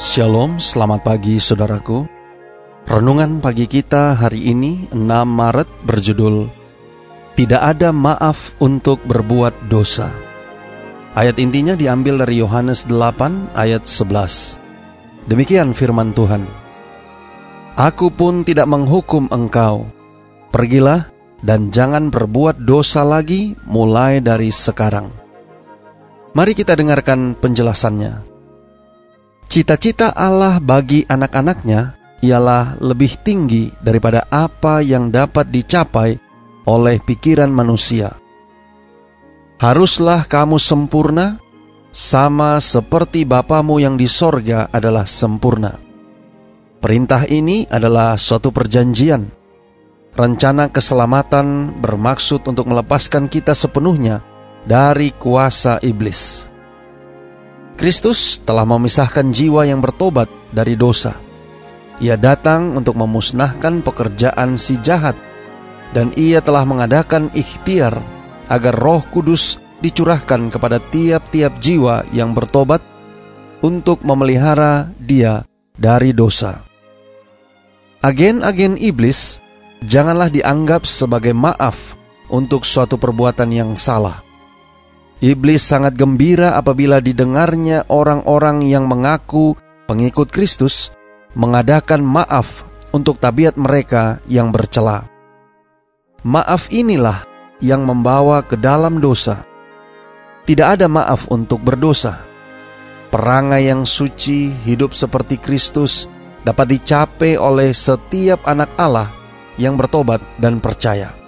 Shalom, selamat pagi saudaraku. Renungan pagi kita hari ini 6 Maret berjudul Tidak ada maaf untuk berbuat dosa. Ayat intinya diambil dari Yohanes 8 ayat 11. Demikian firman Tuhan. Aku pun tidak menghukum engkau. Pergilah dan jangan berbuat dosa lagi mulai dari sekarang. Mari kita dengarkan penjelasannya. Cita-cita Allah bagi anak-anaknya ialah lebih tinggi daripada apa yang dapat dicapai oleh pikiran manusia. Haruslah kamu sempurna, sama seperti Bapamu yang di sorga adalah sempurna. Perintah ini adalah suatu perjanjian. Rencana keselamatan bermaksud untuk melepaskan kita sepenuhnya dari kuasa iblis. Kristus telah memisahkan jiwa yang bertobat dari dosa. Ia datang untuk memusnahkan pekerjaan si jahat, dan ia telah mengadakan ikhtiar agar Roh Kudus dicurahkan kepada tiap-tiap jiwa yang bertobat untuk memelihara dia dari dosa. Agen-agen iblis janganlah dianggap sebagai maaf untuk suatu perbuatan yang salah Iblis sangat gembira apabila didengarnya orang-orang yang mengaku pengikut Kristus mengadakan maaf untuk tabiat mereka yang bercela. Maaf inilah yang membawa ke dalam dosa. Tidak ada maaf untuk berdosa. Perangai yang suci, hidup seperti Kristus, dapat dicapai oleh setiap anak Allah yang bertobat dan percaya.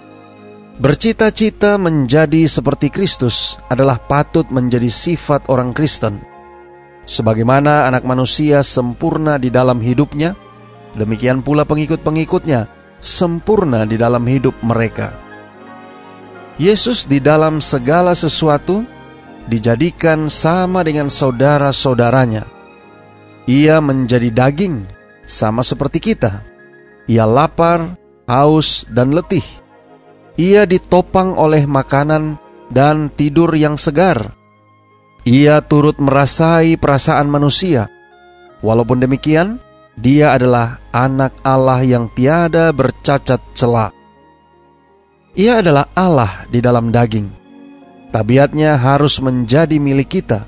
Bercita-cita menjadi seperti Kristus adalah patut menjadi sifat orang Kristen. Sebagaimana anak manusia sempurna di dalam hidupnya, demikian pula pengikut-pengikutnya sempurna di dalam hidup mereka. Yesus di dalam segala sesuatu dijadikan sama dengan saudara-saudaranya. Ia menjadi daging sama seperti kita. Ia lapar, haus, dan letih ia ditopang oleh makanan dan tidur yang segar. Ia turut merasai perasaan manusia. Walaupun demikian, dia adalah anak Allah yang tiada bercacat celak. Ia adalah Allah di dalam daging. Tabiatnya harus menjadi milik kita.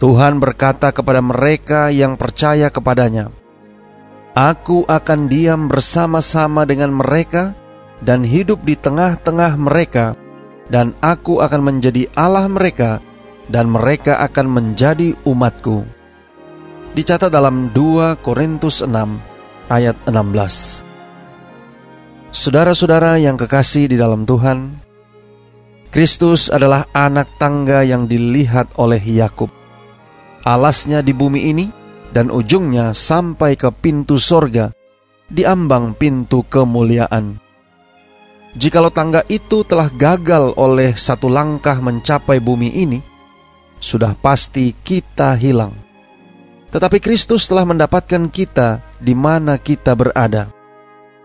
Tuhan berkata kepada mereka yang percaya kepadanya, Aku akan diam bersama-sama dengan mereka dan hidup di tengah-tengah mereka, dan aku akan menjadi Allah mereka, dan mereka akan menjadi umatku. Dicatat dalam 2 Korintus 6 ayat 16. Saudara-saudara yang kekasih di dalam Tuhan, Kristus adalah anak tangga yang dilihat oleh Yakub. Alasnya di bumi ini dan ujungnya sampai ke pintu sorga, di ambang pintu kemuliaan. Jikalau tangga itu telah gagal oleh satu langkah mencapai bumi ini, sudah pasti kita hilang. Tetapi Kristus telah mendapatkan kita di mana kita berada.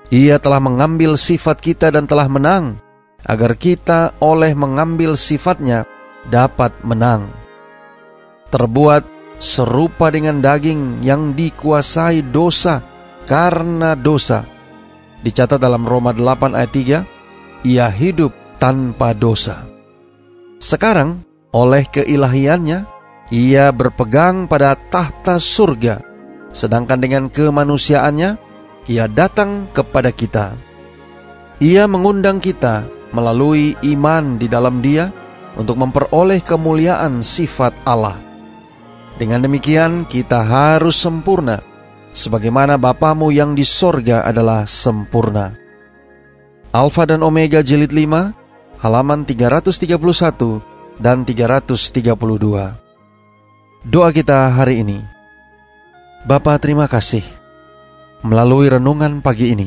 Ia telah mengambil sifat kita dan telah menang, agar kita oleh mengambil sifatnya dapat menang. Terbuat serupa dengan daging yang dikuasai dosa karena dosa. Dicatat dalam Roma 8 ayat 3, ia hidup tanpa dosa. Sekarang, oleh keilahiannya, ia berpegang pada tahta surga, sedangkan dengan kemanusiaannya, ia datang kepada kita. Ia mengundang kita melalui iman di dalam dia untuk memperoleh kemuliaan sifat Allah. Dengan demikian, kita harus sempurna, sebagaimana Bapamu yang di sorga adalah sempurna. Alfa dan Omega jilid 5 halaman 331 dan 332. Doa kita hari ini. Bapa terima kasih. Melalui renungan pagi ini,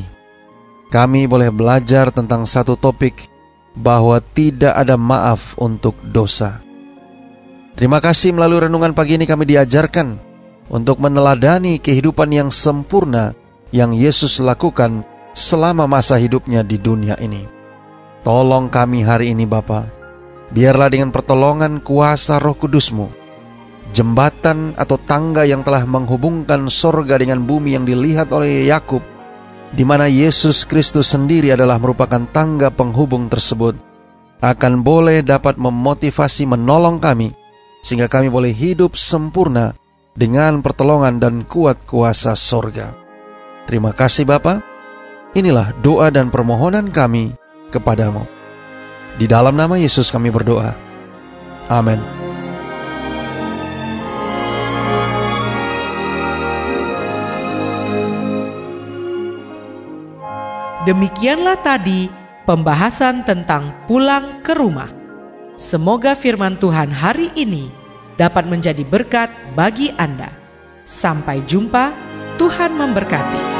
kami boleh belajar tentang satu topik bahwa tidak ada maaf untuk dosa. Terima kasih melalui renungan pagi ini kami diajarkan untuk meneladani kehidupan yang sempurna yang Yesus lakukan selama masa hidupnya di dunia ini. Tolong kami hari ini Bapa, biarlah dengan pertolongan kuasa roh kudusmu, jembatan atau tangga yang telah menghubungkan sorga dengan bumi yang dilihat oleh Yakub, di mana Yesus Kristus sendiri adalah merupakan tangga penghubung tersebut, akan boleh dapat memotivasi menolong kami, sehingga kami boleh hidup sempurna dengan pertolongan dan kuat kuasa sorga. Terima kasih Bapa. Inilah doa dan permohonan kami kepadamu. Di dalam nama Yesus kami berdoa. Amin. Demikianlah tadi pembahasan tentang pulang ke rumah. Semoga firman Tuhan hari ini dapat menjadi berkat bagi Anda. Sampai jumpa, Tuhan memberkati.